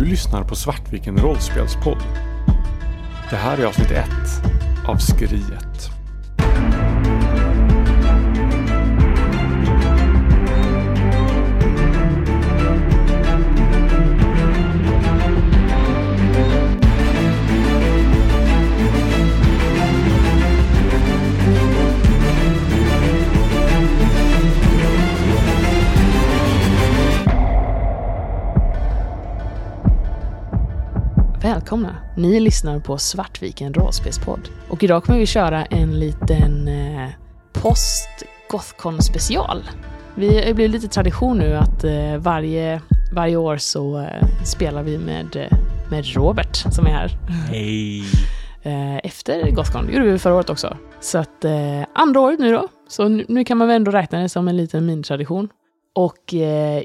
Du lyssnar på Svartviken rollspelspodd. Det här är avsnitt 1 av Skriet. Välkomna! Ni lyssnar på Svartviken rollspelspodd. Och idag kommer vi köra en liten eh, post Gothcon special. Vi har blivit lite tradition nu att eh, varje, varje år så eh, spelar vi med, eh, med Robert som är här. Hej! Eh, efter Gothcon. Det gjorde vi förra året också. Så att eh, andra året nu då. Så nu, nu kan man väl ändå räkna det som en liten minitradition. Och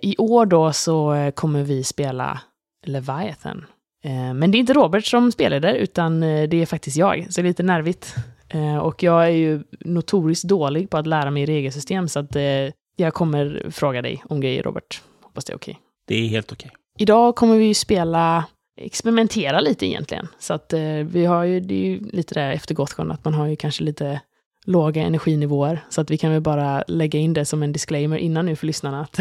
i år då så kommer vi spela Leviathan. Eh, Men det är inte Robert som spelar där, utan eh, det är faktiskt jag. Så det är lite nervigt. Eh, Och jag är ju notoriskt dålig på att lära mig regelsystem, så att jag kommer fråga dig om grejer, Robert. Hoppas det är okej. Det är helt okej. Idag kommer vi ju spela, experimentera lite egentligen. Så att vi har ju, det är ju lite där efter Gothcon, att man har ju kanske lite låga energinivåer. Så att vi kan väl bara lägga in det som en disclaimer innan nu för lyssnarna, att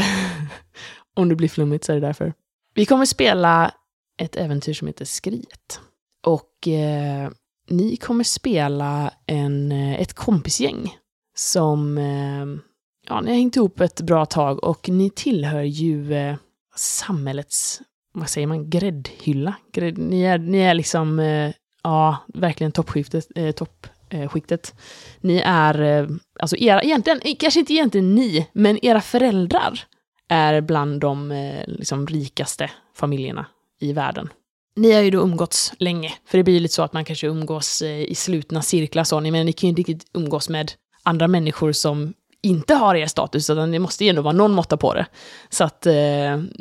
om det blir flummigt så är det därför. Vi kommer spela ett äventyr som heter Skriet. Och eh, ni kommer spela en, eh, ett kompisgäng som, eh, ja, ni har hängt ihop ett bra tag och ni tillhör ju eh, samhällets, vad säger man, gräddhylla. Grädd, ni, är, ni är liksom, eh, ja, verkligen toppskiktet. Eh, topp, eh, skiktet. Ni är, eh, alltså era, egentligen, kanske inte egentligen ni, men era föräldrar är bland de liksom, rikaste familjerna i världen. Ni har ju då umgåtts länge, för det blir ju lite så att man kanske umgås eh, i slutna cirklar så, men ni kan ju inte riktigt umgås med andra människor som inte har er status, utan det måste ju ändå vara någon måtta på det. Så att eh,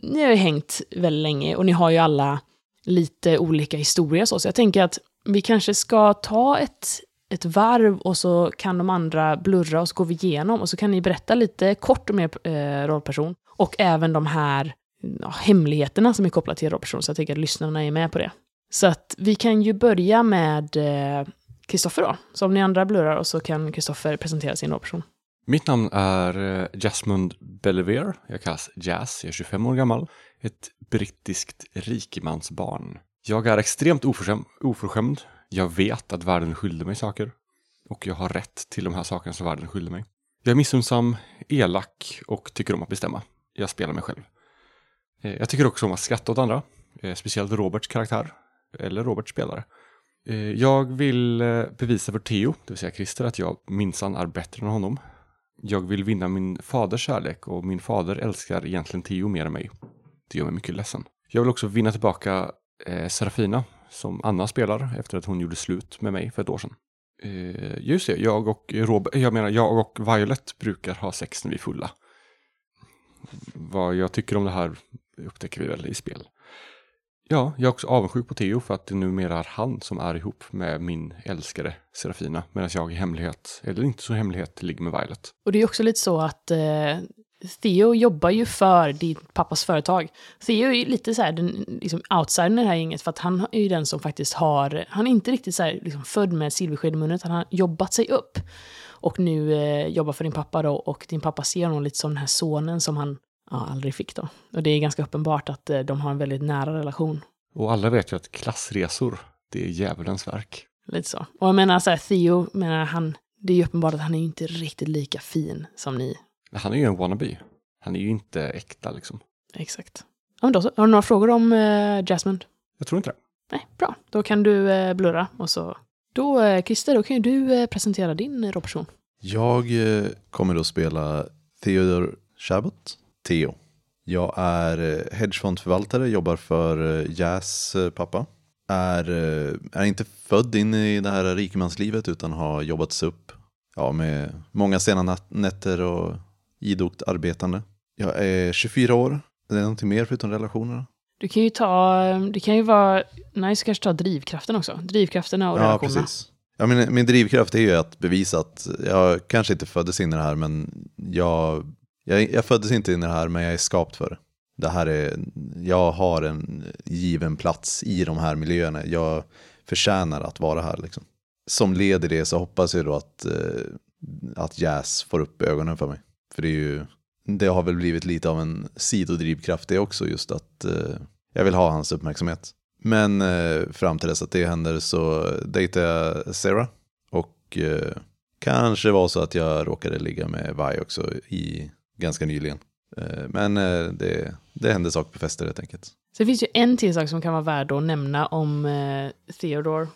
ni har ju hängt väldigt länge och ni har ju alla lite olika historier så, så jag tänker att vi kanske ska ta ett, ett varv och så kan de andra blurra och så går vi igenom och så kan ni berätta lite kort om er eh, rollperson och även de här ja, hemligheterna som är kopplade till Robertson, rollperson, så jag tänker att lyssnarna är med på det. Så att vi kan ju börja med eh, Kristoffer då. Så om ni andra blurrar och så kan Kristoffer presentera sin rollperson. Mitt namn är eh, Jasmund Bellever. Jag kallas Jazz. Jag är 25 år gammal. Ett brittiskt rikemansbarn. Jag är extremt oförskämd. oförskämd. Jag vet att världen skyller mig saker. Och jag har rätt till de här sakerna som världen skyller mig. Jag är missunnsam, elak och tycker om att bestämma. Jag spelar mig själv. Eh, jag tycker också om att skratta åt andra, eh, speciellt Roberts karaktär, eller Roberts spelare. Eh, jag vill bevisa för Theo, det vill säga Christer, att jag minsann är bättre än honom. Jag vill vinna min faders kärlek och min fader älskar egentligen Theo mer än mig. Det gör mig mycket ledsen. Jag vill också vinna tillbaka eh, Serafina, som Anna spelar efter att hon gjorde slut med mig för ett år sedan. Eh, just det, jag och Robert, jag menar jag och Violet brukar ha sex när vi är fulla. Vad jag tycker om det här upptäcker vi väl i spel. Ja, jag är också avundsjuk på Theo för att det numera är han som är ihop med min älskade Serafina. Medan jag i hemlighet, eller inte så hemlighet, ligger med Violet. Och det är också lite så att eh, Theo jobbar ju för din pappas företag. Theo är ju lite så här den liksom outsidern i det här gänget, för att han är ju den som faktiskt har, han är inte riktigt så här liksom född med silversked i munnen, utan han har jobbat sig upp. Och nu eh, jobbar för din pappa då, och din pappa ser honom lite som den här sonen som han ja, aldrig fick då. Och det är ganska uppenbart att eh, de har en väldigt nära relation. Och alla vet ju att klassresor, det är djävulens verk. Lite så. Och jag menar så här, Theo, menar han, det är ju uppenbart att han är ju inte riktigt lika fin som ni. Han är ju en wannabe. Han är ju inte äkta liksom. Exakt. Ja, men då så. Har du några frågor om eh, Jasmine? Jag tror inte det. Nej, bra. Då kan du eh, blurra och så... Då, eh, Christer, då kan ju du eh, presentera din eh, rollperson. Jag eh, kommer då spela Theodor Chabot, Theo. Jag är eh, hedgefondförvaltare, jobbar för eh, Jazz eh, pappa. Är, är inte född in i det här rikemanslivet utan har jobbat sig upp ja, med många sena nätter och idogt arbetande. Jag är 24 år. Är det någonting mer förutom relationerna? Du kan ju ta... Det kan ju vara nice kanske ta drivkraften också. Drivkrafterna och Ja, relationerna. precis. Ja, min, min drivkraft är ju att bevisa att jag kanske inte föddes in i det här, men jag, jag, jag föddes inte in i det här, men jag är skapt för det. det här är, jag har en given plats i de här miljöerna. Jag förtjänar att vara här. Liksom. Som led i det så hoppas jag då att, eh, att Jazz får upp ögonen för mig. För det är ju, det har väl blivit lite av en sidodrivkraft det också, just att eh, jag vill ha hans uppmärksamhet. Men eh, fram till dess att det händer så dejtar jag Sarah. Och kanske var så att jag råkade ligga med Vi också i ganska nyligen. Eh, men eh, det, det hände saker på fester helt enkelt. Så det finns ju en till sak som kan vara värd att nämna om eh, Theodore.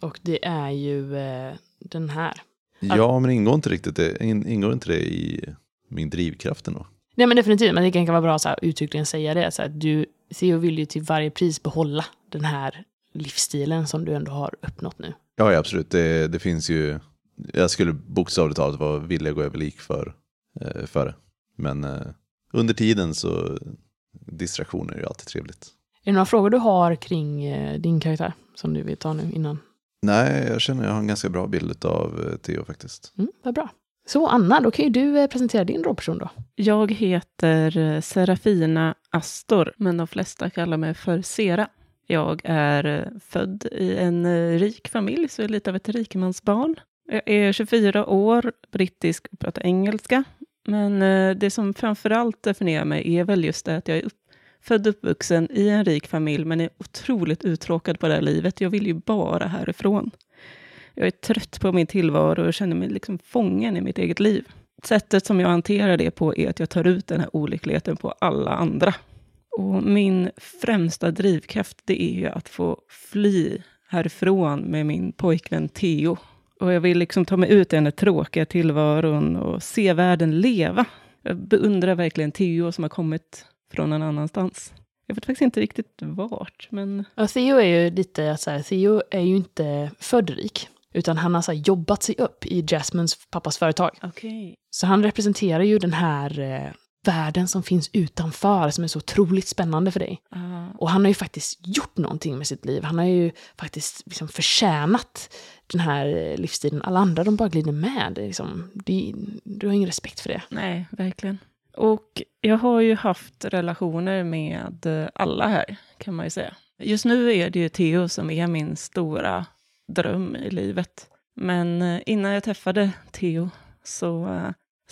Och det är ju eh, den här. Ja, men ingår inte riktigt det, in, ingår inte det i min drivkraft ändå? Nej men definitivt, men det kan vara bra att uttryckligen säga det. Så att du, Theo vill ju till varje pris behålla den här livsstilen som du ändå har uppnått nu. Ja, ja absolut. Det, det finns ju, jag skulle bokstavligt talat vara villig att gå över lik för, för det. Men eh, under tiden så distraktioner är ju alltid trevligt. Är det några frågor du har kring eh, din karaktär som du vill ta nu innan? Nej, jag känner att jag har en ganska bra bild av eh, Theo faktiskt. Mm, vad bra. Så Anna, då kan ju du presentera din rollperson då. Jag heter Serafina Astor, men de flesta kallar mig för Sera. Jag är född i en rik familj, så jag är lite av ett rikemansbarn. Jag är 24 år, brittisk och pratar engelska. Men eh, det som framför allt definierar mig är väl just det att jag är upp, född och uppvuxen i en rik familj, men är otroligt uttråkad på det här livet. Jag vill ju bara härifrån. Jag är trött på min tillvaro och känner mig liksom fången i mitt eget liv. Sättet som jag hanterar det på är att jag tar ut den här olyckligheten på alla andra. Och min främsta drivkraft, det är ju att få fly härifrån med min pojkvän Theo. Och jag vill liksom ta mig ut i den här tråkiga tillvaron och se världen leva. Jag beundrar verkligen Theo som har kommit från en annanstans. Jag vet faktiskt inte riktigt vart, men... Ja, Theo är ju lite så här, Theo är ju inte född rik. Utan han har så jobbat sig upp i Jasmines pappas företag. Okay. Så han representerar ju den här eh, världen som finns utanför, som är så otroligt spännande för dig. Uh. Och han har ju faktiskt gjort någonting med sitt liv. Han har ju faktiskt liksom förtjänat den här eh, livsstilen. Alla andra, de bara glider med. Det liksom, det, du har ingen respekt för det. Nej, verkligen. Och jag har ju haft relationer med eh, alla här, kan man ju säga. Just nu är det ju Theo som är min stora dröm i livet. Men eh, innan jag träffade Theo så,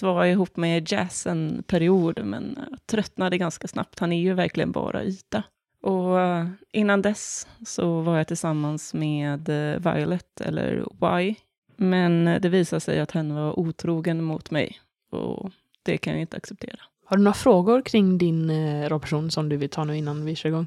så var jag ihop med Jazz en period, men jag tröttnade ganska snabbt. Han är ju verkligen bara yta. Och eh, innan dess så var jag tillsammans med Violet, eller Y. Men det visade sig att hen var otrogen mot mig. Och det kan jag inte acceptera. Har du några frågor kring din rollperson som du vill ta nu innan vi kör igång?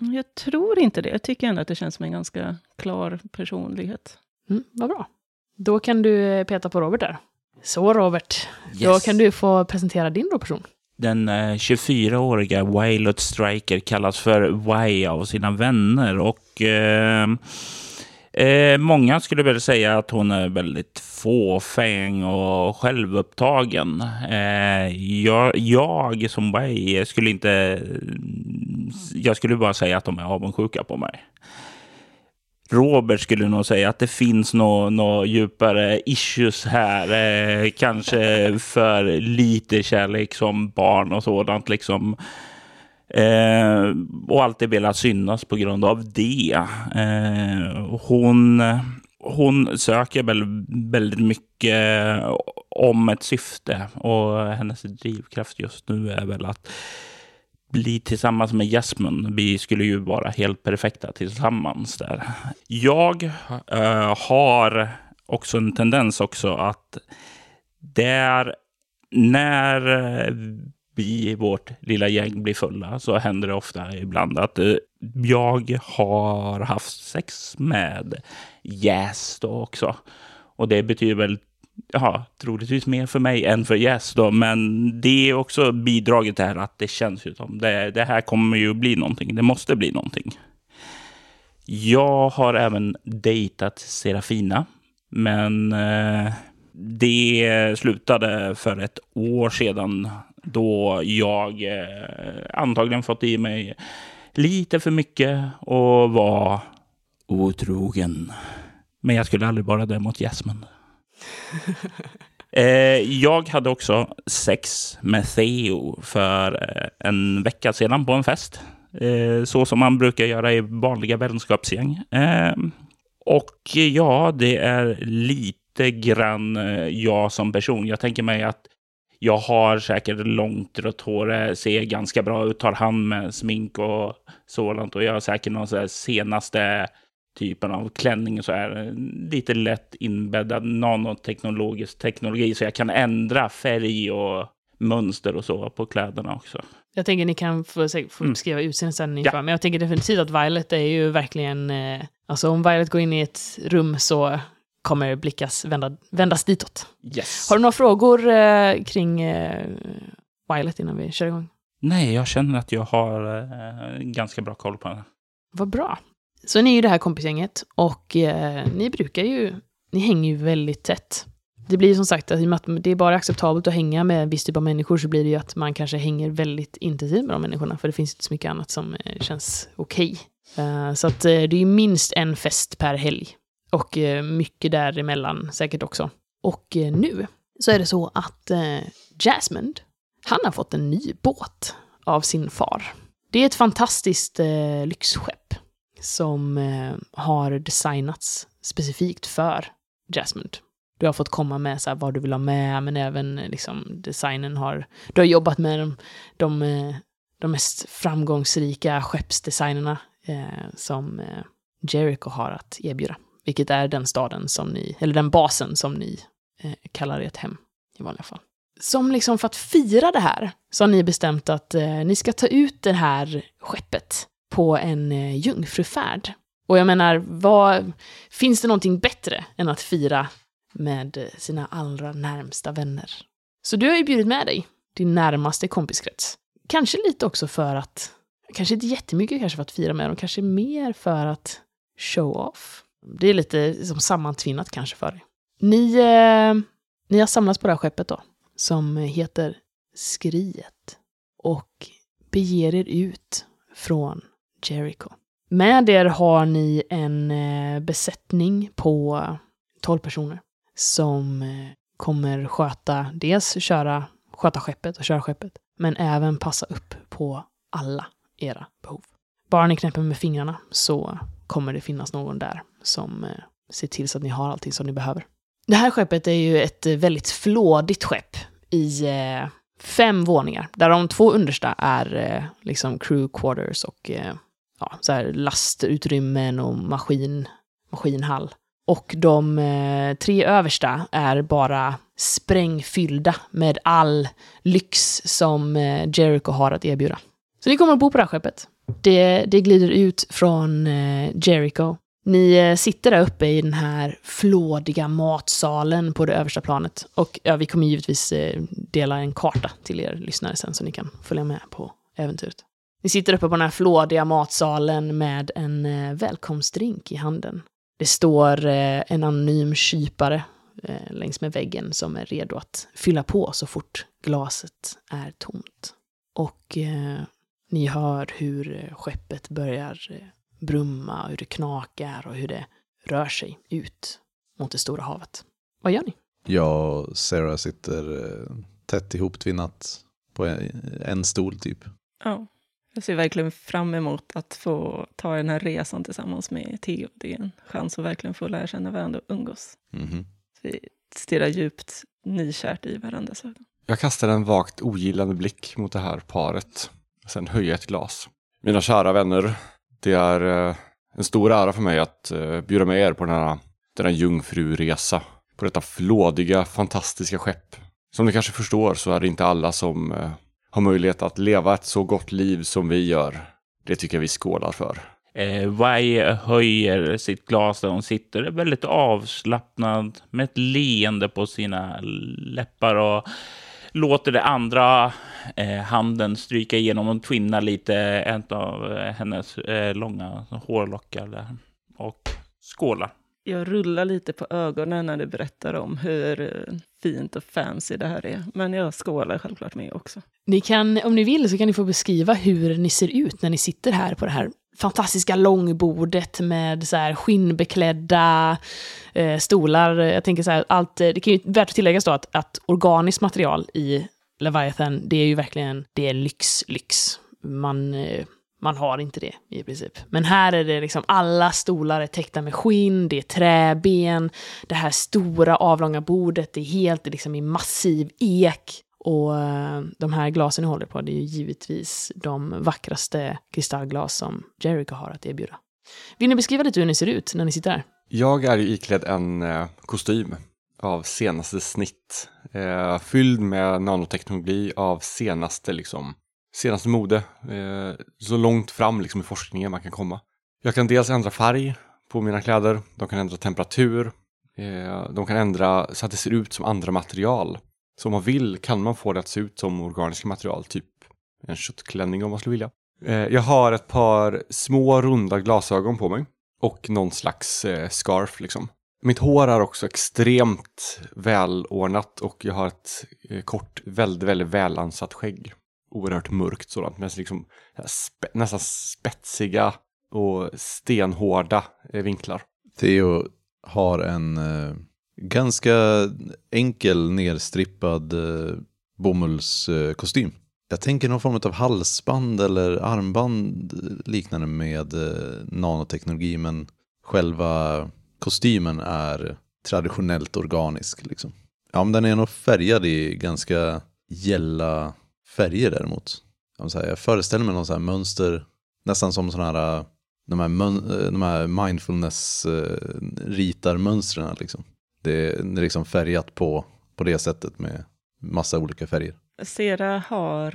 Jag tror inte det. Jag tycker ändå att det känns som en ganska klar personlighet. Mm, vad bra. Då kan du eh, peta på Robert där. Så Robert, yes. då kan du få presentera din person. Den eh, 24-åriga Wilot Striker kallas för Y av sina vänner och eh, Eh, många skulle väl säga att hon är väldigt fåfäng och självupptagen. Eh, jag, jag som Way skulle inte... Jag skulle bara säga att de är avundsjuka på mig. Robert skulle nog säga att det finns några nå djupare issues här. Eh, kanske för lite kärlek som barn och sådant. Liksom. Eh, och alltid velat synas på grund av det. Eh, hon, hon söker väl väldigt mycket om ett syfte och hennes drivkraft just nu är väl att bli tillsammans med Jasmine. Vi skulle ju vara helt perfekta tillsammans där. Jag äh, har också en tendens också att där när vi i vårt lilla gäng blir fulla så händer det ofta ibland att eh, jag har haft sex med Jäst yes också. Och det betyder väl ja, troligtvis mer för mig än för Yes. då, men det är också bidraget här att det känns ju som det, det här kommer ju bli någonting. Det måste bli någonting. Jag har även dejtat Serafina, men eh, det slutade för ett år sedan då jag eh, antagligen fått i mig lite för mycket och var otrogen. Men jag skulle aldrig vara det mot Jasmine. Eh, jag hade också sex med Theo för eh, en vecka sedan på en fest. Eh, så som man brukar göra i vanliga vänskapsgäng. Och ja, det är lite grann jag som person. Jag tänker mig att jag har säkert långt rött hår, ser ganska bra ut, tar hand med smink och sådant. Och jag har säkert någon senaste typen av klänning så är lite lätt inbäddad nanoteknologisk teknologi så jag kan ändra färg och mönster och så på kläderna också. Jag tänker ni kan få, få Mm. beskriva utseendet sen Ja. men jag tänker definitivt att Violet är ju verkligen, eh, alltså om Violet går in i ett rum så kommer blickas vända, vändas ditåt. Yes. Har du några frågor eh, kring eh, Violet innan vi kör igång? Nej, jag känner att jag har eh, ganska bra koll på henne. Vad bra. Så ni är ju det här kompisgänget och eh, ni brukar ju, ni hänger ju väldigt tätt. Det blir ju som sagt att i och med att det är bara acceptabelt att hänga med en viss typ av människor så blir det ju att man kanske hänger väldigt intensivt med de människorna för det finns inte så mycket annat som eh, känns okej. Eh, så att eh, det är ju minst en fest per helg och eh, mycket däremellan säkert också. Och eh, nu så är det så att eh, Jasmine, han har fått en ny båt av sin far. Det är ett fantastiskt eh, lyxskepp som eh, har designats specifikt för Jasmine. Du har fått komma med så här, vad du vill ha med, men även eh, liksom, designen har... Du har jobbat med de, de, de mest framgångsrika skeppsdesignerna eh, som eh, Jericho har att erbjuda. Vilket är den staden som ni, eller den basen som ni eh, kallar ert hem i vanliga fall. Som liksom för att fira det här så har ni bestämt att eh, ni ska ta ut det här skeppet på en eh, jungfrufärd. Och jag menar, vad, finns det någonting bättre än att fira med eh, sina allra närmsta vänner? Så du har ju bjudit med dig din närmaste kompiskrets. Kanske lite också för att, kanske inte jättemycket kanske för att fira med dem, kanske mer för att show off. Det är lite som sammantvinnat kanske för dig. Ni, eh, ni har samlats på det här skeppet då, som heter Skriet. Och beger er ut från Jericho. Med er har ni en eh, besättning på 12 personer som eh, kommer sköta, dels köra, sköta skeppet och köra skeppet, men även passa upp på alla era behov. Bara ni knäpper med fingrarna så kommer det finnas någon där som eh, ser till så att ni har allting som ni behöver. Det här skeppet är ju ett väldigt flådigt skepp i fem våningar, där de två understa är liksom crew quarters och ja, så här lastutrymmen och maskin, maskinhall. Och de eh, tre översta är bara sprängfyllda med all lyx som eh, Jericho har att erbjuda. Så ni kommer att bo på det här skeppet. Det, det glider ut från eh, Jericho. Ni eh, sitter där uppe i den här flådiga matsalen på det översta planet. Och ja, vi kommer givetvis eh, dela en karta till er lyssnare sen så ni kan följa med på äventyret. Ni sitter uppe på den här flådiga matsalen med en eh, välkomstdrink i handen. Det står eh, en anonym kypare eh, längs med väggen som är redo att fylla på så fort glaset är tomt. Och eh, ni hör hur skeppet börjar brumma, hur det knakar och hur det rör sig ut mot det stora havet. Vad gör ni? Jag och Sarah sitter tätt ihoptvinnat på en, en stol typ. Ja, jag ser verkligen fram emot att få ta den här resan tillsammans med Theo. Det är en chans att verkligen få lära känna varandra och umgås. Så vi stirrar djupt nykärt i varandras ögon. Jag kastar en vagt ogillande blick mot det här paret. Sen höjer ett glas. Mina kära vänner, det är eh, en stor ära för mig att eh, bjuda med er på den här jungfruresa. På detta flådiga, fantastiska skepp. Som ni kanske förstår så är det inte alla som eh, har möjlighet att leva ett så gott liv som vi gör. Det tycker jag vi skålar för. Eh, Vai höjer sitt glas där hon sitter, väldigt avslappnad med ett leende på sina läppar och låter det andra eh, handen stryka igenom och tvinna lite en av eh, hennes eh, långa hårlockar där. Och skålar. Jag rullar lite på ögonen när du berättar om hur eh, fint och fancy det här är. Men jag skålar självklart med också. Ni kan, om ni vill så kan ni få beskriva hur ni ser ut när ni sitter här på det här fantastiska långbordet med så här skinnbeklädda eh, stolar. Jag tänker så här, allt, eh, det kan ju värt att tilläggas då att, att organiskt material i Leviathan, det är ju verkligen, det är lyx, lyx. Man, eh, man har inte det i princip. Men här är det liksom, alla stolar är täckta med skinn, det är träben, det här stora avlånga bordet det är helt liksom i massiv ek. Och eh, de här glasen jag håller på, det är ju givetvis de vackraste kristallglas som Jericho har att erbjuda. Vill ni beskriva lite hur ni ser ut när ni sitter här? Jag är ju iklädd en eh, kostym av senaste snitt. Eh, fylld med nanoteknologi av senaste, liksom, senaste mode. Eh, så långt fram liksom, i forskningen man kan komma. Jag kan dels ändra färg på mina kläder. De kan ändra temperatur. Eh, de kan ändra så att det ser ut som andra material. Så om man vill kan man få det att se ut som organiska material, typ en köttklänning om man skulle vilja. Eh, jag har ett par små runda glasögon på mig och någon slags eh, scarf liksom. Mitt hår är också extremt välordnat och jag har ett eh, kort, väldigt, väldigt välansatt skägg. Oerhört mörkt sådant, med liksom spe, nästan spetsiga och stenhårda eh, vinklar. Theo har en eh, ganska enkel nedstrippad eh, bomullskostym. Jag tänker någon form av halsband eller armband eh, liknande med eh, nanoteknologi men själva kostymen är traditionellt organisk. Liksom. Ja, men den är nog färgad i ganska gälla färger däremot. Jag, föreställer mig någon sån här mönster, nästan som sådana här, äh, de här, äh, de här mindfulness-ritarmönstren. Äh, liksom. Det är liksom färgat på, på det sättet med massa olika färger. Sera har,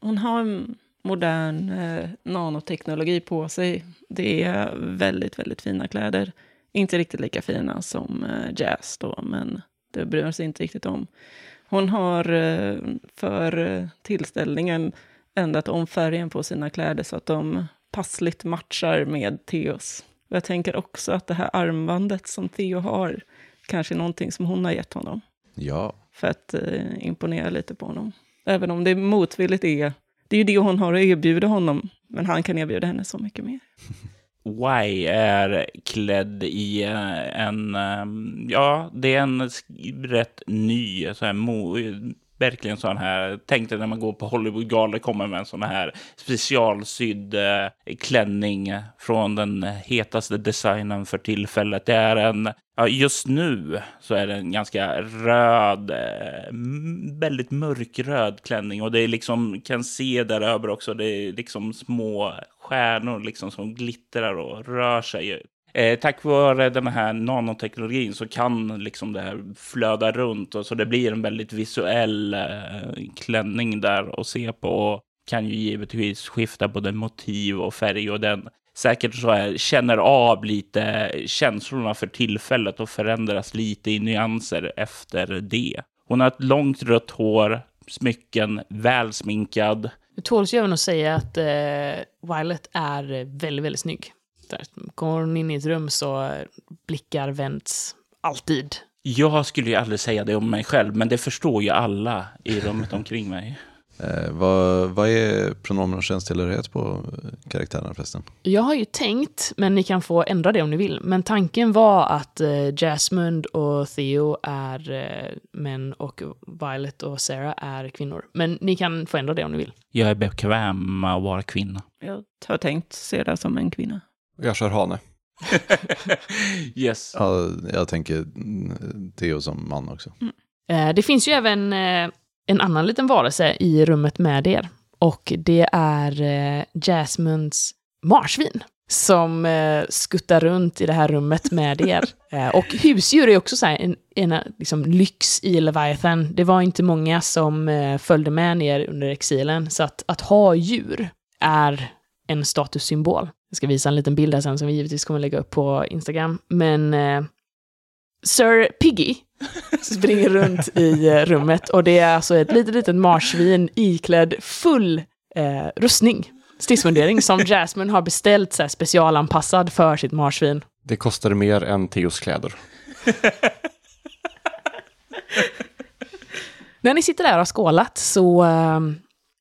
hon har modern nanoteknologi på sig. Det är väldigt, väldigt fina kläder. Inte riktigt lika fina som Jazz då, men det bryr sig inte riktigt om. Hon har eh, för eh, tillställningen ändrat om färgen på sina kläder så att de passligt matchar med Theos. Jag tänker också att det här armbandet som Theo har kanske är någonting som hon har gett honom. Ja. För att eh, imponera lite på honom. Även om det motvilligt är, det är ju det hon har att erbjuda honom, men han kan erbjuda henne så mycket mer. Y är klädd i eh, en, eh, ja, det är en rätt ny, så här, mo, verkligen sån här, tänk dig när man går på Hollywood-galor kommer med en sån här specialsydd eh, klänning från den hetaste designen för tillfället. Det är en, ja, just nu så är det en ganska röd, eh, väldigt mörkröd klänning och det är liksom, kan se där över också, det är liksom små stjärnor liksom som glittrar och rör sig. Eh, tack vare den här nanoteknologin så kan liksom det här flöda runt och så det blir en väldigt visuell eh, klänning där att se på och kan ju givetvis skifta både motiv och färg och den säkert så här, känner av lite känslorna för tillfället och förändras lite i nyanser efter det. Hon har ett långt rött hår, smycken, välsminkad. Det tåls ju även att säga att eh, Violet är väldigt, väldigt snygg. Där. Kommer hon in i ett rum så blickar vänds alltid. Jag skulle ju aldrig säga det om mig själv, men det förstår ju alla i rummet omkring mig. Eh, vad, vad är pronomen och könstillhörighet på karaktärerna förresten? Jag har ju tänkt, men ni kan få ändra det om ni vill. Men tanken var att eh, Jasmine och Theo är eh, män och Violet och Sarah är kvinnor. Men ni kan få ändra det om ni vill. Jag är bekväm med att vara kvinna. Jag har tänkt se det som en kvinna. Jag kör hane. yes. Ja, jag tänker Theo som man också. Mm. Eh, det finns ju även eh, en annan liten varelse i rummet med er. Och det är eh, Jasmines marsvin som skuttar runt i det här rummet med er. Och husdjur är också så en, en liksom, lyx i Leviathan. Det var inte många som följde med ner under exilen, så att, att ha djur är en statussymbol. Jag ska visa en liten bild här sen som vi givetvis kommer lägga upp på Instagram. Men eh, Sir Piggy springer runt i eh, rummet och det är alltså ett litet, litet marsvin iklädd full eh, rustning. Stridsmundering som Jasmine har beställt så här, specialanpassad för sitt marsvin. Det kostade mer än Theos kläder. När ni sitter där och har skålat så eh,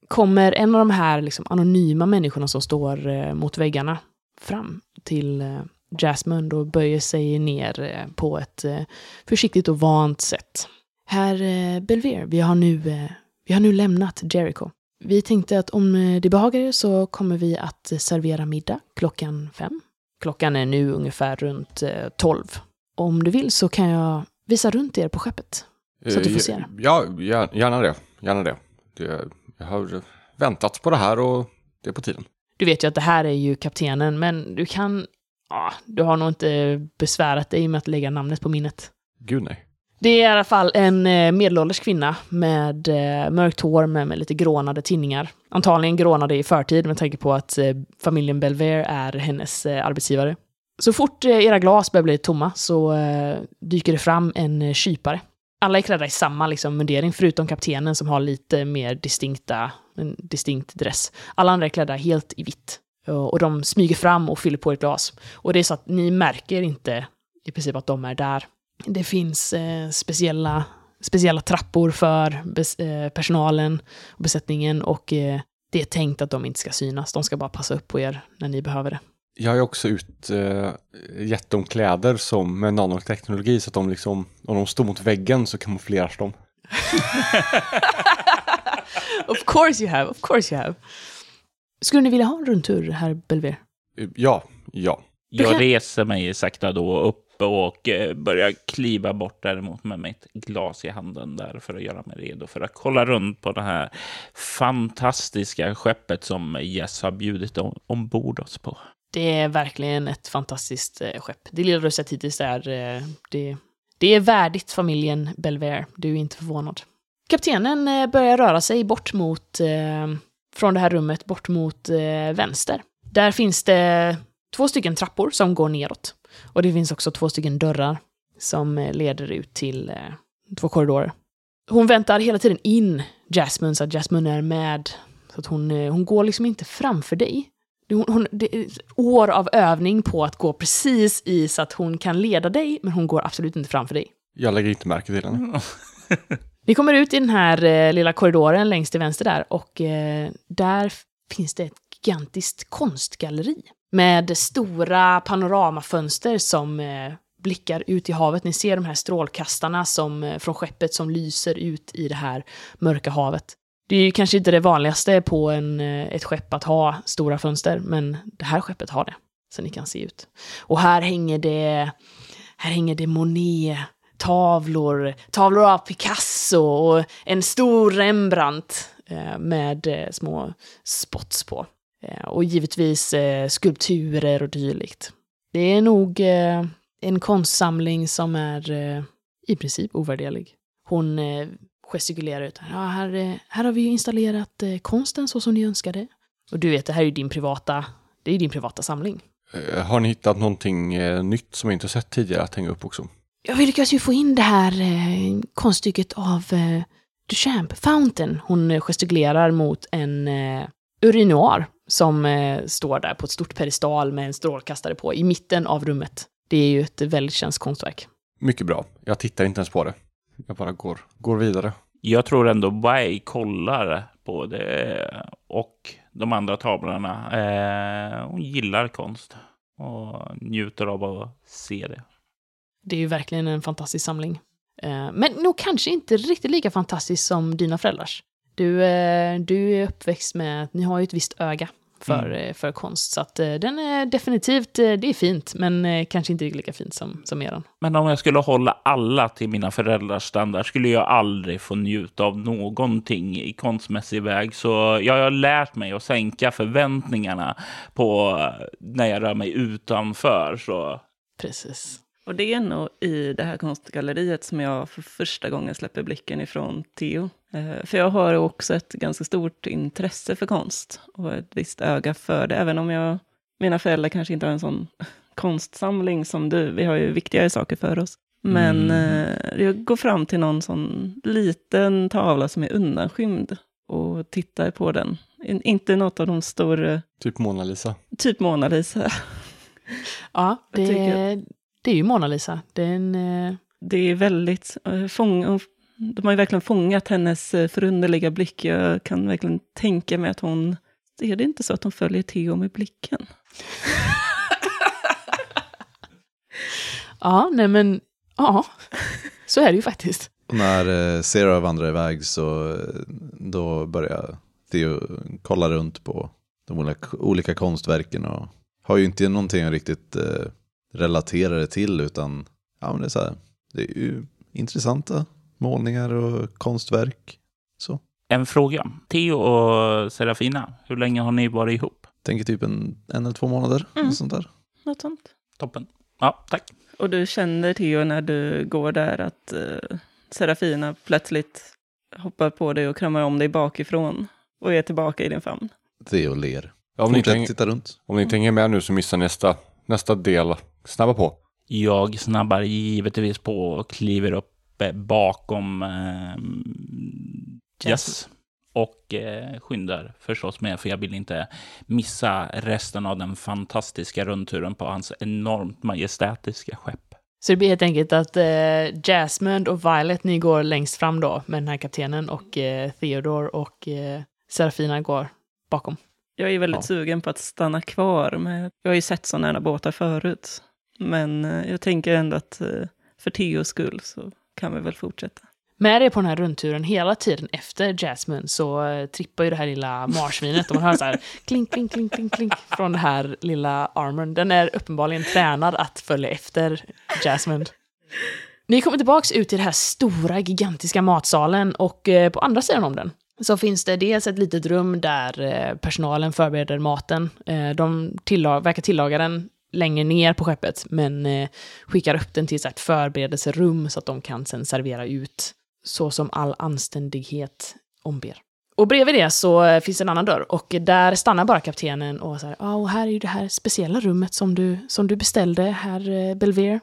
kommer en av de här liksom, anonyma människorna som står eh, mot väggarna fram till eh, Jasmine och böjer sig ner eh, på ett eh, försiktigt och vant sätt. Herr eh, Belver, vi har, nu, eh, vi har nu lämnat Jericho. Vi tänkte att om det behagar er så kommer vi att servera middag klockan fem. Klockan är nu ungefär runt tolv. Om du vill så kan jag visa runt er på skeppet. Så att du får se det. Ja, gär- gärna det. Gärna det. det. Jag har väntat på det här och det är på tiden. Du vet ju att det här är ju kaptenen, men du kan... Ja, du har nog inte besvärat dig med att lägga namnet på minnet. Gud nej. Det är i alla fall en eh, medelålders kvinna med eh, mörkt hår med, med lite grånade tinningar. Antagligen grånade i förtid med tanke på att eh, familjen Belver är hennes eh, arbetsgivare. Så fort era glas börjar bli tomma så dyker det fram en kypare. Alla är klädda i samma liksom, mundering förutom kaptenen som har lite mer distinkta, en distinkt dress. Alla andra är klädda helt i vitt. Eh, och de smyger fram och fyller på ett glas. Och det är så att ni märker inte i princip att de är där. Det finns eh, speciella, speciella trappor för bes, eh, personalen och besättningen och eh, det är tänkt att de inte ska synas. De ska bara passa upp på er när ni behöver det. Jag har ju också ut, eh, gett dem kläder som med nanoteknologi så att de liksom, om de står mot väggen så kamoufleras de. of course you have, of course you have. Skulle ni vilja ha en rundtur, herr Belver? Eh, Ja, ja. Jag kan- reser mig sakta då upp och eh, börjar kliva bort däremot med mitt glas i handen där för att göra mig redo för att kolla runt på det här fantastiska skeppet som Jess har bjudit om- ombord oss på. Det är verkligen ett fantastiskt eh, skepp. Det lilla du sett hittills är, eh, det, det är värdigt familjen Belvair. Du är inte förvånad. Kaptenen eh, börjar röra sig bort mot, eh, från det här rummet, bort mot eh, vänster. Där finns det två stycken trappor som går neråt. Och det finns också två stycken dörrar som eh, leder ut till eh, två korridorer. Hon väntar hela tiden in Jasmine så att Jasmine är med. Så att hon, eh, hon går liksom inte framför dig. Hon, hon, år av övning på att gå precis i så att hon kan leda dig, men hon går absolut inte framför dig. Jag lägger inte märke till henne. Ni kommer ut i den här eh, lilla korridoren längst till vänster där och eh, där finns det ett gigantiskt konstgalleri med stora panoramafönster som eh, blickar ut i havet. Ni ser de här strålkastarna som, eh, från skeppet som lyser ut i det här mörka havet. Det är ju kanske inte det vanligaste på en, eh, ett skepp att ha stora fönster, men det här skeppet har det, så ni kan se ut. Och här hänger det, här hänger det Monet, tavlor, tavlor av Picasso och en stor Rembrandt eh, med eh, små spots på. Och givetvis skulpturer och dylikt. Det är nog en konstsamling som är i princip ovärderlig. Hon gestikulerar ut. Ja, här, eh, här har vi installerat eh, konsten så som ni önskade. Och du vet, det här är ju din privata, det är din privata samling. Eh, Har ni hittat någonting nytt som jag inte sett tidigare att hänga upp också? Ja, vi lyckas ju få in det här konststycket av Duchamp, Fountain. Hon gestikulerar mot en urinoir som står där på ett stort pedestal med en strålkastare på i mitten av rummet. Det är ju ett väldigt känt konstverk. Mycket bra. Jag tittar inte ens på det. Jag bara går, går vidare. Jag tror ändå Wai kollar på det och de andra tavlorna. Eh, hon gillar konst och njuter av att se det. Det är ju verkligen en fantastisk samling. Eh, men nog kanske inte riktigt lika fantastisk som dina föräldrars. Du, eh, du är uppväxt med, ni har ju ett visst öga för, eh, för konst, så att eh, den är definitivt, eh, det är fint, men kanske inte lika fint som, som eran. Men om jag skulle hålla alla till mina föräldrars standard skulle jag aldrig få njuta av någonting i konstmässig väg. Så jag har lärt mig att sänka förväntningarna på när jag rör mig utanför. Så Precis. Och det är nog i det här konstgalleriet som jag för första gången släpper blicken ifrån Theo. Eh, För jag har också ett ganska stort intresse för konst och ett visst öga för det, även om jag, mina föräldrar kanske inte har en sån konstsamling som du. Vi har ju viktigare saker för oss. Men Mm. eh, jag går fram till någon sån liten tavla som är undanskymd och tittar på den. In, inte något av de stora, Typ Mona Lisa. typ Mona Lisa. Ja, Jag det, tycker- det är ju Mona Lisa. Det är en, eh, Det är väldigt, eh, fång, hon De har ju verkligen fångat hennes eh, förunderliga blick. Jag kan verkligen tänka mig att hon... Är det inte så att hon följer Theo med blicken? Ja, nej men, ja, så är det ju faktiskt. När eh, Sarah vandrar iväg så eh, då börjar Theo kolla runt på de olika, olika konstverken och har ju inte någonting riktigt eh, relatera det till utan ja, men det, är så här, det är ju intressanta målningar och konstverk. Så. En fråga. Theo och Serafina, hur länge har ni varit ihop? Tänker typ en, en eller två månader. Mm. Och sånt där. Något sånt. Toppen. Ja, tack. Och du känner Theo när du går där att eh, Serafina plötsligt hoppar på dig och kramar om dig bakifrån och är tillbaka i din famn. Theo ler. Ja, om, ni Fortsätt hänger, titta runt. om ni inte hänger med nu så missar nästa, nästa del. Snabba på. Jag snabbar givetvis på och kliver upp eh, bakom eh, Jess. Och eh, skyndar förstås med, för jag vill inte missa resten av den fantastiska rundturen på hans enormt majestätiska skepp. Så det blir helt enkelt att eh, Jasmine och Violet, ni går längst fram då med den här kaptenen och eh, Theodore och eh, Serafina går bakom. Jag är väldigt Ja. sugen på att stanna kvar. Med, jag har ju sett sådana här båtar förut. Men eh, jag tänker ändå att eh, för Theos skull så kan vi väl fortsätta. Med er på den här rundturen hela tiden efter Jasmine så eh, trippar ju det här lilla marsvinet och man hör så här klink, klink, klink, klink, klink från den här lilla armorn. Den är uppenbarligen tränad att följa efter Jasmine. Ni kommer tillbaks ut till den här stora, gigantiska matsalen och på andra sidan om den så finns det dels ett litet rum där personalen förbereder maten. De tillag, verkar tillaga den längre ner på skeppet, men eh, skickar upp den till så här ett förberedelserum så att de kan sen servera ut så som all anständighet omber. Och bredvid det så eh, finns en annan dörr och där stannar bara kaptenen och så här, ja, och här är ju det här speciella rummet som du, som du beställde, herr eh, Belver.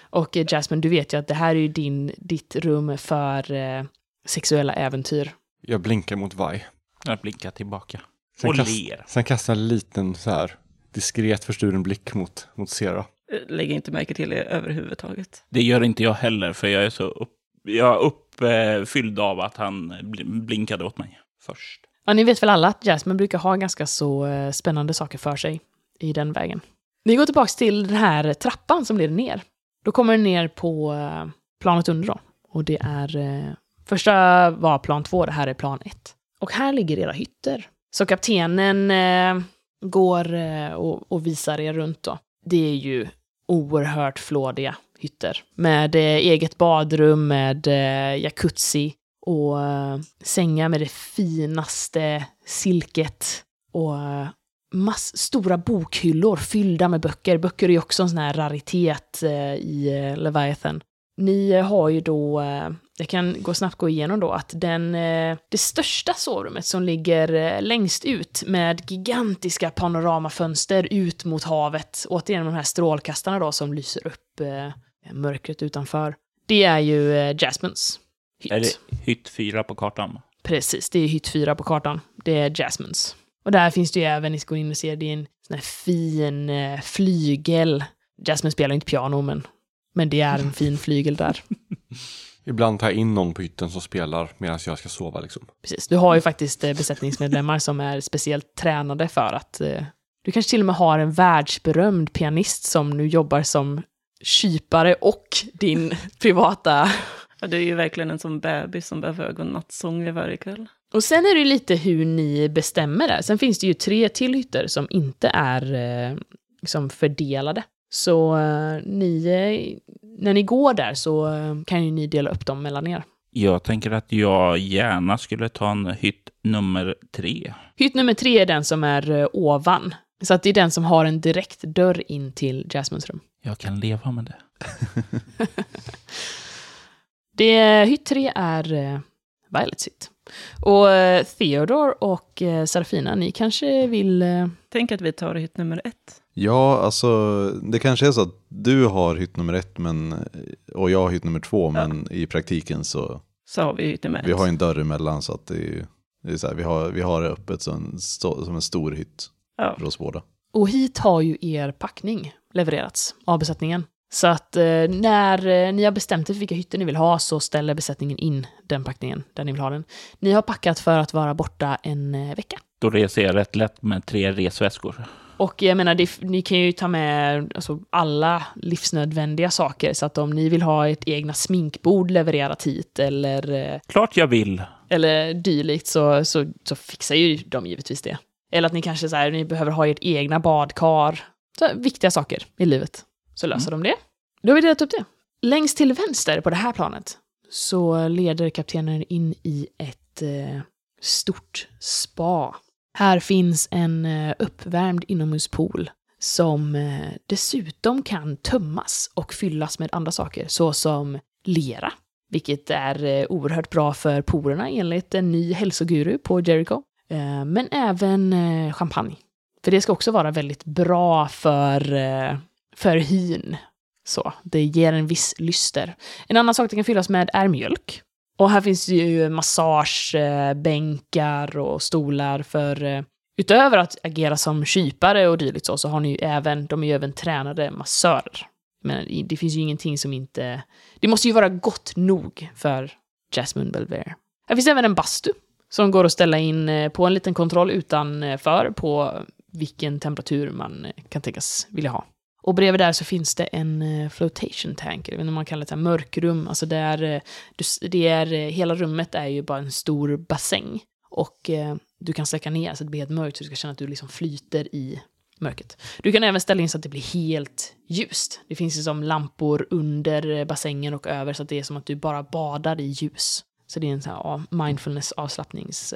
Och eh, Jasmine, du vet ju att det här är ju din, ditt rum för eh, sexuella äventyr. Jag blinkar mot Vi. Jag blinkar tillbaka. Sen, Och kast, ler. sen kastar en liten så här diskret försturen blick mot, mot Sera. Lägger inte märke till det överhuvudtaget. Det gör inte jag heller, för jag är så upp, jag är uppfylld av att han bl- blinkade åt mig först. Ja, ni vet väl alla att Jasmine brukar ha ganska så eh, spännande saker för sig i den vägen. Ni går tillbaks till den här trappan som leder ner. Då kommer ni ner på eh, planet under då. Och det är... Eh, första var plan två, det här är plan ett. Och här ligger era hytter. Så kaptenen eh, går eh, och, och visar er runt då. Det är ju oerhört flådiga hytter. Med eh, eget badrum, med eh, jacuzzi och sängar med det finaste silket och mass stora bokhyllor fyllda med böcker. Böcker är ju också en sån här raritet i Leviathan. Ni har ju då, eh, jag kan gå snabbt gå igenom då, att den, eh, det största sovrummet som ligger eh, längst ut med gigantiska panoramafönster ut mot havet, återigen de här strålkastarna då som lyser upp mörkret utanför. Det är ju Jasmines hytt. Är det hytt fyra på kartan? Precis, det är hytt 4 på kartan. Det är Jasmines. Och där finns det ju även, ni ska gå in och se, det är en sån här fin flygel. Jasmine spelar inte piano, men, men det är en fin flygel där. Ibland tar jag in någon på hytten som spelar medan jag ska sova liksom. Precis, du har ju faktiskt eh, besättningsmedlemmar som är speciellt tränade för att eh, du kanske till och med har en världsberömd pianist som nu jobbar som kypare och din privata Ja, du är ju verkligen en sån bebis som behöver ögonnattsånger varje kväll. Och sen är det ju lite hur ni bestämmer det. Sen finns det ju tre till hytter som inte är eh, liksom fördelade. Så eh, ni, eh, när ni går där så eh, kan ju ni dela upp dem mellan er. Jag tänker att jag gärna skulle ta en hytt nummer tre. Hytt nummer tre är den som är ovan. Så att det är den som har en direkt dörr in till Jasmines rum. Jag kan leva med det. Det, hytt tre är Violets hytt. Och Theodore och Serafina, ni kanske vill... Tänk att vi tar hytt nummer ett. Ja, alltså det kanske är så att du har hytt nummer ett men, och jag har hytt nummer två, men i praktiken så Så har vi hytt nummer ett. vi har en dörr emellan så att det är, det är så här, vi, har, vi har det öppet som som en stor hytt Ja. för oss båda. och hit har ju er packning levererats av besättningen. Så att eh, när eh, ni har bestämt er för vilka hytter ni vill ha så ställer besättningen in den packningen där ni vill ha den. Ni har packat för att vara borta en eh, vecka. Då reser jag rätt lätt med tre resväskor. Och jag menar, det, ni kan ju ta med alltså, alla livsnödvändiga saker. Så att om ni vill ha ert egna sminkbord levererat hit eller, eh, Klart jag vill. eller dylikt så, så, så fixar ju de givetvis det. Eller att ni kanske så här, ni behöver ha ert egna badkar. Så, här, viktiga saker i livet. Så löser de det. Då har vi delat upp det. Längst till vänster på det här planet så leder kaptenen in i ett eh, stort spa. Här finns en eh, uppvärmd inomhuspool som eh, dessutom kan tömmas och fyllas med andra saker såsom lera, vilket är eh, oerhört bra för porerna enligt en ny hälsoguru på Jericho. Men även champagne. För det ska också vara väldigt bra för, för hyn. Så, det ger en viss lyster. En annan sak det kan fyllas med är mjölk. Och här finns ju massagebänkar och stolar för eh, utöver att agera som kypare och dylikt så, så har ni ju även, de är ju även tränade massörer. Men det finns ju ingenting som inte, det måste ju vara gott nog för Jasmine Belver. Här finns även en bastu som går att ställa in eh, på en liten kontroll utanför på vilken temperatur man eh, kan tänkas vilja ha. Och bredvid där så finns det en eh, flotation tank, jag vet inte om man kallar det här mörkrum. Alltså eh, det är, det är, hela rummet är ju bara en stor bassäng. Och du kan släcka ner så det blir helt mörkt så du ska känna att du liksom flyter i mörkret. Du kan även ställa in så att det blir helt ljust. Det finns ju som lampor under bassängen och över så att det är som att du bara badar i ljus. Så det är en sån här mindfulness avslappnings...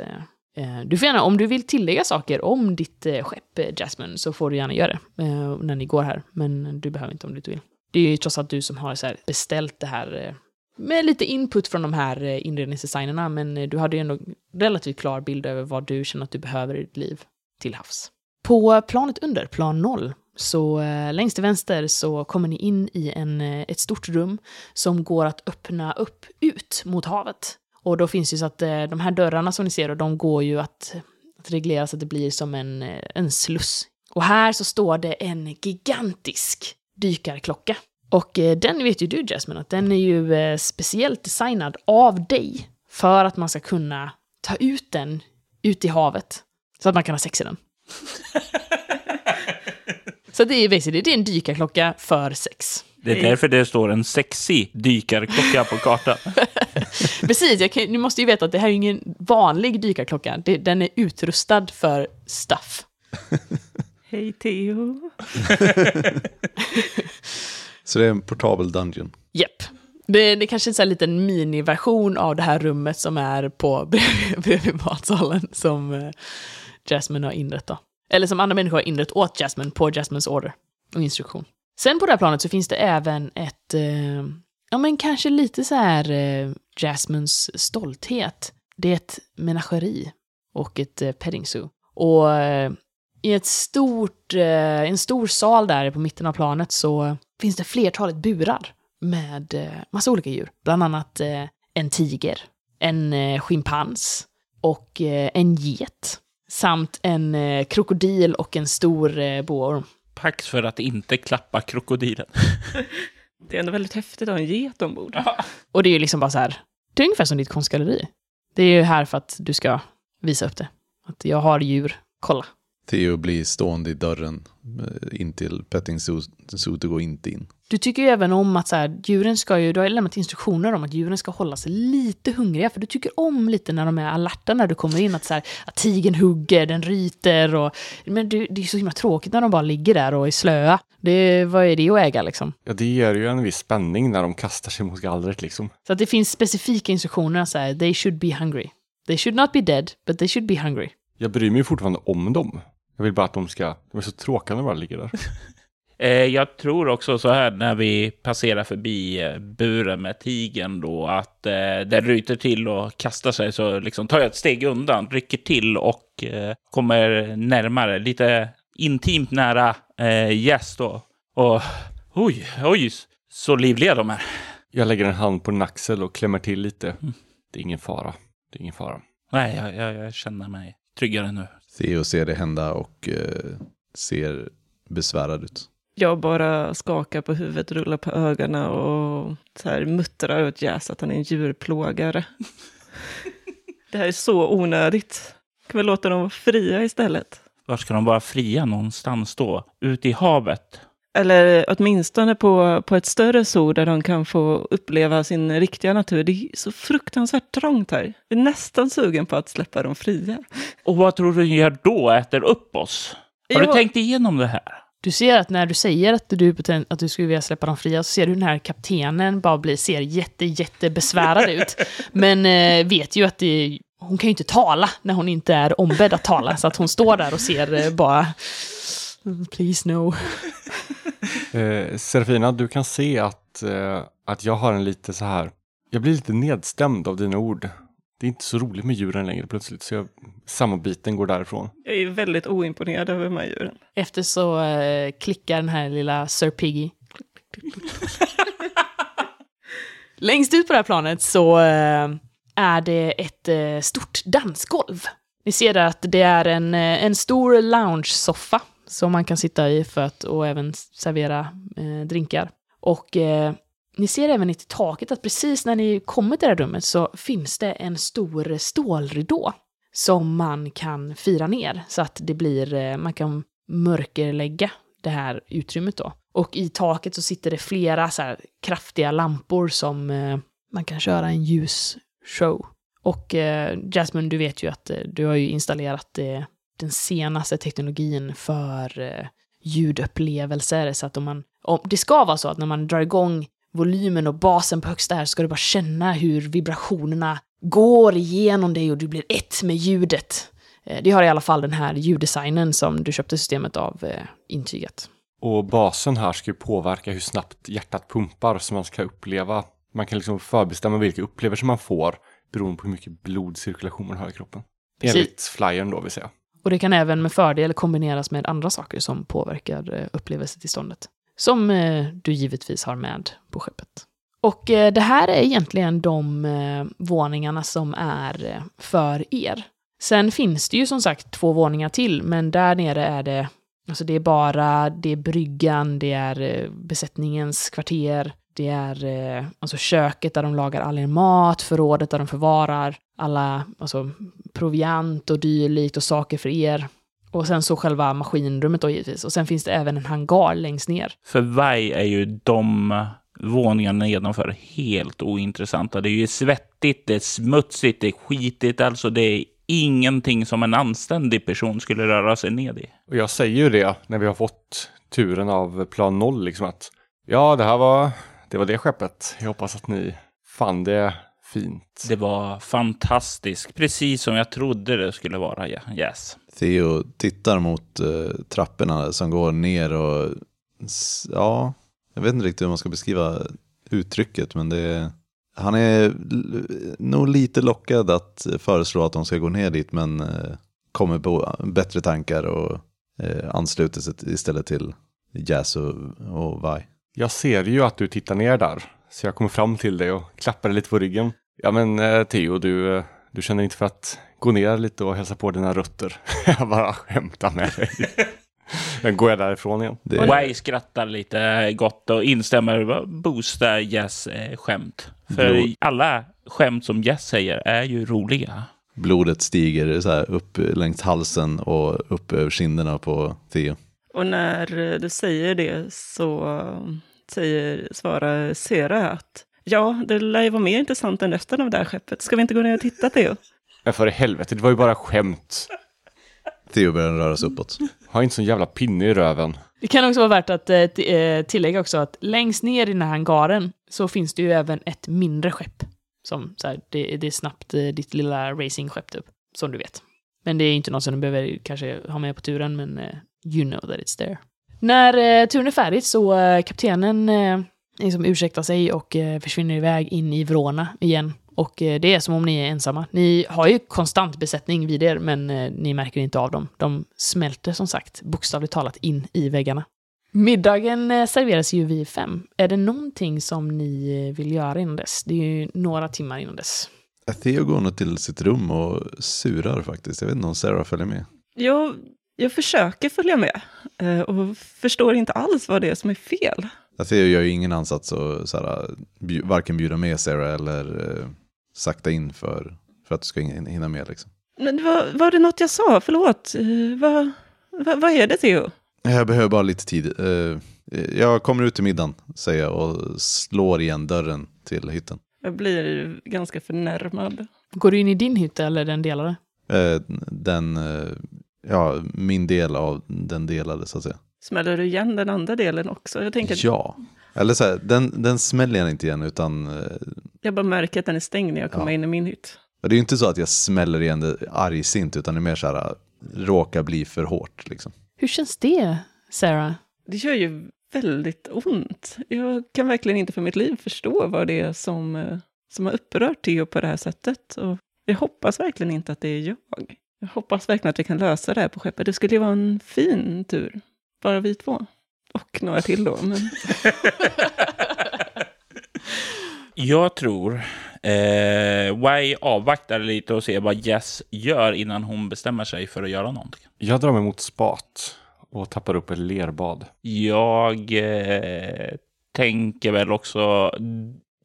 Eh, du får gärna, om du vill tillägga saker om ditt eh, skepp eh, Jasmine så får du gärna göra det när ni går här. Men du behöver inte om du inte vill. Det är ju trots allt du som har så här beställt det här med lite input från de här inredningsdesignerna, men du hade ju ändå relativt klar bild över vad du känner att du behöver i ditt liv till havs. På planet under, plan 0, så eh, längst till vänster så kommer ni in i en, ett stort rum som går att öppna upp ut mot havet. Och då finns ju så att eh, de här dörrarna som ni ser, de går ju att, att reglera så att det blir som en, eh, en sluss. Och här så står det en gigantisk dykarklocka. Och eh, den vet ju du Jasmine, att den är ju speciellt designad av dig för att man ska kunna ta ut den ut i havet. Så att man kan ha sex i den. så det är basically, det är en dykarklocka för sex. Det är därför det står en sexig dykarklocka på kartan. Precis, jag kan, ni måste ju veta att det här är ingen vanlig dykarklocka. Det, den är utrustad för stuff. Hej Theo. Så det är en portabel dungeon. Japp. Det, det är kanske är en liten miniversion av det här rummet som är på bredvid, bredvid matsalen som eh, Jasmine har inrett då. Eller som andra människor har inrett åt Jasmine på Jasmines order och instruktion. Sen på det här planet så finns det även ett, eh, ja men kanske lite så här eh, Jasmines stolthet. Det är ett menageri och ett eh, petting zoo. Och eh, i ett stort, eh, en stor sal där på mitten av planet så finns det flertalet burar med eh, massa olika djur. Bland annat eh, en tiger, en eh, schimpans och eh, en get. Samt en eh, krokodil och en stor eh, boorm. Pax för att inte klappa krokodilen. Det är ändå väldigt häftigt att ha en get ombord. Och det är ju liksom bara så här, det är ungefär som ditt konstgalleri. Det är ju här för att du ska visa upp det. Att jag har djur, kolla. Theo blir stående i dörren eh, in till petting zoo, zoo går inte in. Du tycker ju även om att så här, djuren ska ju, du har lämnat instruktioner om att djuren ska hålla sig lite hungriga, för du tycker om lite när de är alerta när du kommer in, att, så här, att tigen hugger, den ryter och... Men det, det är så himla tråkigt när de bara ligger där och är slöa. Det, vad är det att äga liksom? Ja, det ger ju en viss spänning när de kastar sig mot gallret liksom. Så att det finns specifika instruktioner, så här, they should be hungry. They should not be dead, but they should be hungry. Jag bryr mig fortfarande om dem. Jag vill bara att de ska... De är så tråkiga när de bara ligger där. Eh, jag tror också så här när vi passerar förbi eh, buren med tigen då att eh, den ryter till och kastar sig så liksom tar jag ett steg undan, rycker till och eh, kommer närmare, lite intimt nära eh, Jess då. Och oj, oj, så livliga de är. Jag lägger en hand på en axel och klämmer till lite. Det är ingen fara. Det är ingen fara. Nej, jag, jag, jag känner mig tryggare nu. Theo ser det hända och eh, ser besvärad ut. Jag bara skakar på huvudet, rullar på ögonen och så här muttrar åt Jazz att han är en djurplågare. det här är så onödigt. Kan vi låta dem vara fria istället? Var ska de vara fria någonstans då? Ute i havet? Eller åtminstone på, på ett större zoo där de kan få uppleva sin riktiga natur. Det är så fruktansvärt trångt här. Jag är nästan sugen på att släppa dem fria. Och vad tror du gör då? Äter upp oss? Har du Ja. tänkt igenom det här? Du ser att när du säger att du, att du skulle vilja släppa dem fria, så ser du den här kaptenen bara bli, ser jätte, jätte besvärad ut. Men eh, vet ju att det, hon kan ju inte tala när hon inte är ombedd att tala, så att hon står där och ser eh, bara... Please no. Eh, Serafina, du kan se att, eh, att jag har en lite så här, jag blir lite nedstämd av dina ord. Det är inte så roligt med djuren längre plötsligt, så jag, sammanbiten går därifrån. Jag är väldigt oimponerad över de här djuren. Efter så eh, klickar den här lilla Sir Piggy. Längst ut på det här planet så eh, är det ett eh, stort dansgolv. Ni ser där att det är en, eh, en stor lounge-soffa som man kan sitta i för att, och även servera eh, drinkar. Och eh, ni ser även i taket att precis när ni kommer till det här rummet så finns det en stor stålridå som man kan fira ner så att det blir, eh, man kan mörkerlägga det här utrymmet då. Och i taket så sitter det flera så här kraftiga lampor som eh, man kan köra en ljusshow. Och eh, Jasmine, du vet ju att eh, du har ju installerat eh, den senaste teknologin för eh, ljudupplevelser så att om man, om, det ska vara så att när man drar igång volymen och basen på högsta här ska du bara känna hur vibrationerna går igenom dig och du blir ett med ljudet. Eh, Det har i alla fall den här ljuddesignen som du köpte systemet av eh, intygat. Och basen här ska ju påverka hur snabbt hjärtat pumpar så man ska uppleva, man kan liksom förbestämma vilka upplevelser man får beroende på hur mycket blodcirkulation man har i kroppen. Enligt flyern då vill säga. Och det kan även med fördel kombineras med andra saker som påverkar eh, upplevelsetillståndet. Som eh, du givetvis har med på skeppet. Och eh, det här är egentligen de våningarna som är för er. Sen finns det ju som sagt två våningar till, men där nere är det, alltså det är bara, det är bryggan, det är besättningens kvarter, det är eh, alltså köket där de lagar all er mat, förrådet där de förvarar alla, alltså proviant och dylikt och saker för er. Och sen så själva maskinrummet då givetvis. Och sen finns det även en hangar längst ner. För mig är ju de våningarna nedanför helt ointressanta. Det är ju svettigt, det är smutsigt, det är skitigt. Alltså det är ingenting som en anständig person skulle röra sig ned i. Och jag säger ju det när vi har fått turen av plan noll liksom att ja, det här var det, var det skeppet. Jag hoppas att ni fann det fint. Det var fantastiskt, precis som jag trodde det skulle vara. Ja. Yes. Theo tittar mot eh, trapporna som går ner och ja, jag vet inte riktigt hur man ska beskriva uttrycket, men det är, han är nog lite lockad att föreslå att de ska gå ner dit, men eh, kommer på bättre tankar och eh, ansluter sig istället till Jazz och, och Vi. Jag ser ju att du tittar ner där. Så jag kommer fram till dig och klappar dig lite på ryggen. Ja men eh, Theo, du, eh, du känner inte för att gå ner lite och hälsa på dina rötter? jag bara skämtar med dig. Sen går jag därifrån igen. Det, Way skrattar lite gott och instämmer, boostar Jess eh, skämt. För Blod. alla skämt som Jess säger är ju roliga. blodet stiger så här upp längs halsen och upp över kinderna på Theo. Och när du säger det så säger, svarar Sera att ja, det lär ju vara mer intressant än resten av det här skeppet. Ska vi inte gå ner och titta, Theo? Men för i helvete, det var ju bara skämt. Theo börjar röra sig uppåt. Har inte sån jävla pinne i röven. Det kan också vara värt att eh, eh, tillägga också att längst ner i den här hangaren så finns det ju även ett mindre skepp. Som så här, det, det är snabbt eh, ditt lilla racingskepp typ, som du vet. Men det är inte något som du behöver kanske ha med på turen, men you know that it's there. När eh, turen är färdig så eh, kaptenen eh, liksom ursäktar sig och eh, försvinner iväg in i Vrona igen. Och eh, det är som om ni är ensamma. Ni har ju konstant besättning vid er, men eh, ni märker inte av dem. De smälter som sagt bokstavligt talat in i väggarna. Middagen eh, serveras ju vid fem. Är det någonting som ni eh, vill göra innan dess? Det är ju några timmar innan dess. Theo går nog till sitt rum och surar faktiskt. Jag vet inte om Sarah följer med. Jag jag försöker följa med eh, och förstår inte alls vad det är som är fel. Alltså jag gör ju ingen ansats att så här, varken bjuda med Sarah eller eh, sakta in för, för att du ska hin- hinna med. Liksom. Men var, var det något jag sa? Förlåt. Eh, vad, vad, vad är det, Theo? Jag behöver bara lite tid. Eh, jag kommer ut till middagen, säger jag och slår igen dörren till hytten. Jag blir ganska förnärmad. Går du in i din hytt eller den delade? Eh, den, ja, min del av den delade så att säga. Smäller du igen den andra delen också? Jag tänker Ja, eller så här, den, den smäller jag inte igen utan eh, jag bara märker att den är stängd när jag kommer Ja. in i min hytt. det är ju inte så att jag smäller igen det argsint utan det är mer så här, råkar bli för hårt liksom. Hur känns det, Sarah? Det gör ju väldigt ont. Jag kan verkligen inte för mitt liv förstå vad det är som, eh, som har upprört Theo på det här sättet. Och jag hoppas verkligen inte att det är jag. Jag hoppas verkligen att vi kan lösa det här på skeppet. Det skulle ju vara en fin tur. Bara vi två. Och några till då. Men Jag tror eh, Wai avvaktar lite och ser vad Jess gör innan hon bestämmer sig för att göra någonting. Jag drar mig mot spat och tappar upp ett lerbad. Jag eh, tänker väl också...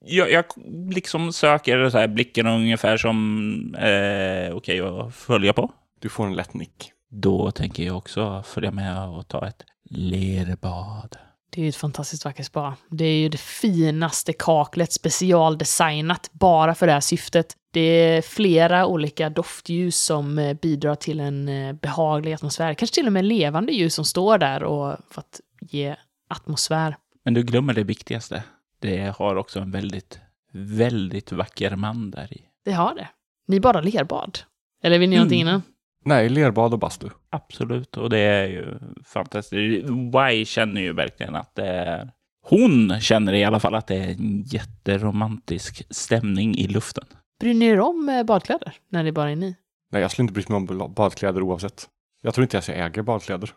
Jag, jag liksom söker så här blicken ungefär som eh, okej att följa på. Du får en lätt nick. Då tänker jag också följa med och ta ett lerbad. Det är ju ett fantastiskt vackert spa. Det är ju det finaste kaklet, specialdesignat bara för det här syftet. Det är flera olika doftljus som eh, bidrar till en eh, behaglig atmosfär. Kanske till och med levande ljus som står där och för att ge atmosfär. Men du glömmer det viktigaste. Det har också en väldigt, väldigt vacker man där i. Det har det. Ni bara lerbad. Eller vill ni Mm. någonting innan? Nej, lerbad och bastu. Absolut, och det är ju fantastiskt. Y känner ju verkligen att det är... Hon känner i alla fall att det är en jätteromantisk stämning i luften. Bryr ni er om eh, badkläder när det bara är ni? Nej, jag skulle inte bry mig om badkläder oavsett. Jag tror inte ens jag äger badkläder.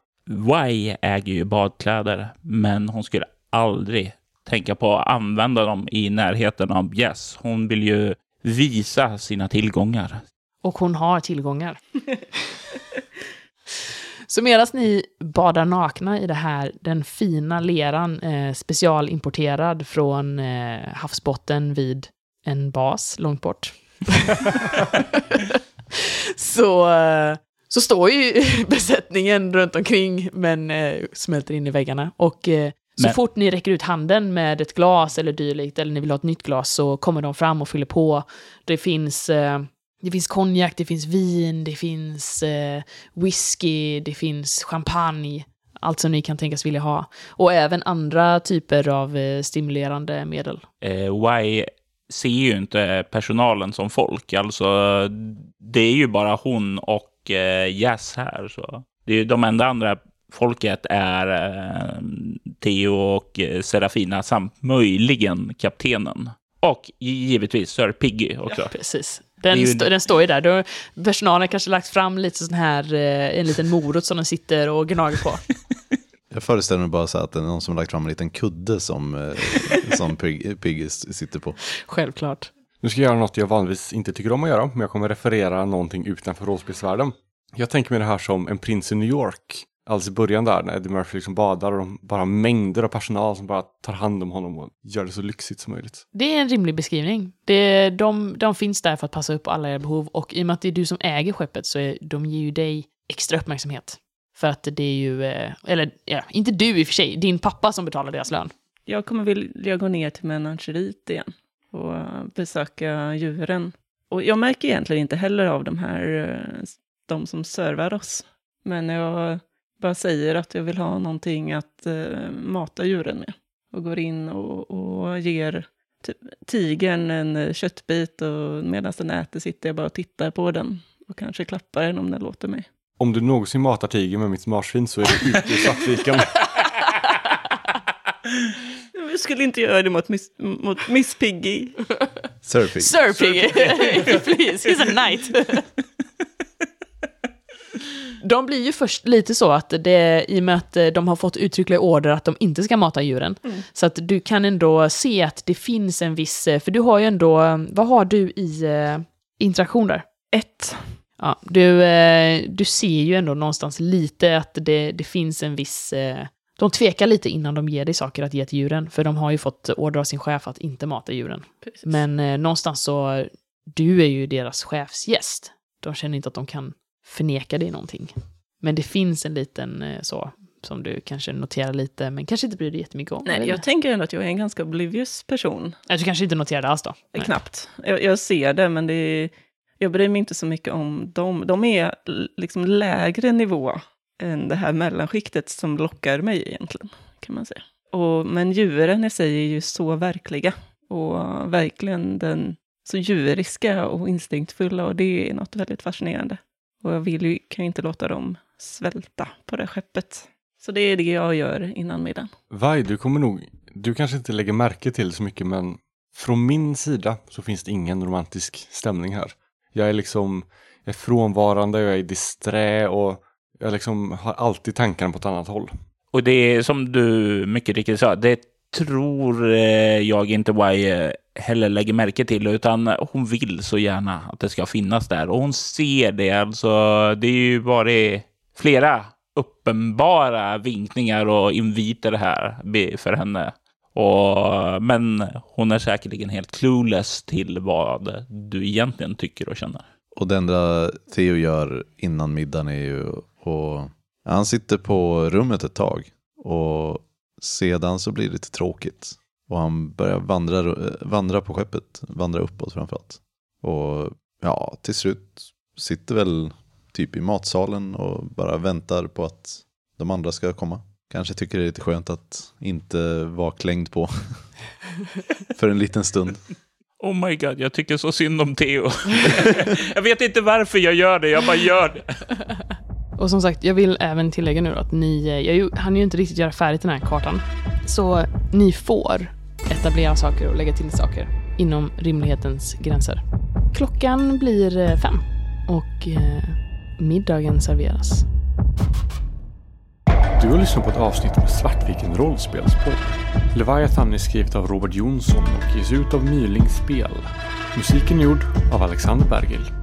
Y äger ju badkläder, men hon skulle aldrig tänka på att använda dem i närheten av Jess. Hon vill ju visa sina tillgångar. Och hon har tillgångar. Så medan ni badar nakna i det här, den fina leran, eh, specialimporterad från eh, havsbotten vid en bas långt bort. så, eh, så står ju besättningen runt omkring men eh, smälter in i väggarna. Och eh, så Men- fort ni räcker ut handen med ett glas eller dylikt, eller ni vill ha ett nytt glas, så kommer de fram och fyller på. Det finns, eh, det finns konjak, det finns vin, det finns eh, whisky, det finns champagne. Allt som ni kan tänkas vilja ha. Och även andra typer av eh, stimulerande medel. Eh, Y ser ju inte personalen som folk. Alltså, det är ju bara hon och eh, Jazz här. Så. Det är ju de enda andra folket är eh, Theo och eh, Serafina samt möjligen kaptenen. Och givetvis Sir Piggy också. Precis. Det är Den, ju- sto- den står ju där. Då, personalen kanske lagt fram lite sån här, eh, en liten morot som de sitter och gnager på. Jag föreställer mig bara så att det är någon som har lagt fram en liten kudde som, som Pig- Piggy sitter på. Självklart. Nu ska jag göra något jag vanligtvis inte tycker om att göra, men jag kommer referera någonting utanför rollspelsvärlden. Jag tänker mig det här som en prins i New York. Alltså i början där när Eddie Murphy liksom badar och de bara har mängder av personal som bara tar hand om honom och gör det så lyxigt som möjligt. Det är en rimlig beskrivning. Det, de, de finns där för att passa upp på alla era behov och i och med att det är du som äger skeppet så är, de ger ju dig extra uppmärksamhet. För att det är ju, eh, eller ja, inte du i och för sig, din pappa som betalar deras lön. jag kommer vilja gå ner till menageriet igen och besöka djuren. Och jag märker egentligen inte heller av de här, eh, de som servar oss. Men jag bara säger att jag vill ha någonting att eh, mata djuren med. Och går in och, och ger typ, tigern en eh, köttbit och medan den äter sitter jag bara och tittar på den. Och kanske klappar den om den låter mig. Om du någonsin matar tiger med mitt marsvin så är det ute i Svartviken. Jag skulle inte göra det mot Miss, mot Miss Piggy. Sir Pig. Sir Piggy, please, he's a knight. De blir ju först lite så att det, i och med att eh, de har fått uttryckliga order att de inte ska mata djuren. Så att du kan ändå se att det finns en viss, eh, för du har ju ändå, vad har du i eh, interaktion där? Ett. Ja, du, eh, du ser ju ändå någonstans lite att det, det finns en viss... Eh, de tvekar lite innan de ger dig saker att ge till djuren, för de har ju fått order av sin chef att inte mata djuren. Precis. Men eh, någonstans så, du är ju deras chefsgäst. De känner inte att de kan förneka dig någonting. Men det finns en liten eh, så, som du kanske noterar lite, men kanske inte bryr dig jättemycket om. Nej, eller? jag tänker ändå att jag är en ganska oblivious person. Ja, du kanske inte noterar det alls då? Nej. Knappt. Jag, jag ser det, men det är, jag bryr mig inte så mycket om dem. De är liksom lägre nivå än det här mellanskiktet som lockar mig egentligen, kan man säga. Och, men djuren i sig är ju så verkliga. Och verkligen den så djuriska och instinktfulla och det är något väldigt fascinerande. Och jag vill ju, kan ju inte låta dem svälta på det skeppet. Så det är det jag gör innan middagen. Vaj, du kommer nog, du kanske inte lägger märke till så mycket men från min sida så finns det ingen romantisk stämning här. Jag är liksom, jag är frånvarande, jag är disträ och jag liksom har alltid tankarna på ett annat håll. Och det är som du mycket riktigt sa, det tror eh, jag inte eh, heller lägger märke till, utan hon vill så gärna att det ska finnas där. Och hon ser det, alltså det är ju varit flera uppenbara vinkningar och inviter här för henne. Och, men hon är säkerligen helt clueless till vad du egentligen tycker och känner. Och det enda Theo gör innan middagen är ju att han sitter på rummet ett tag och sedan så blir det lite tråkigt. Och han börjar vandra, vandra på skeppet, vandra uppåt framförallt. Och ja, till slut sitter väl typ i matsalen och bara väntar på att de andra ska komma. Kanske tycker det är lite skönt att inte vara klängd på för en liten stund. Oh my god, jag tycker så synd om Theo. jag vet inte varför jag gör det, jag bara gör det. Och som sagt, jag vill även tillägga nu att ni, eh, jag ju- hann ju inte riktigt göra färdigt den här kartan. Så ni får etablera saker och lägga till saker inom rimlighetens gränser. Klockan blir eh, fem och eh, middagen serveras. Du har lyssnat på ett avsnitt med Svartviken rollspelspodd. Leviathan är skrivet av Robert Jonsson och ges ut av Myling Spel. Musiken är gjord av Alexander Bergil.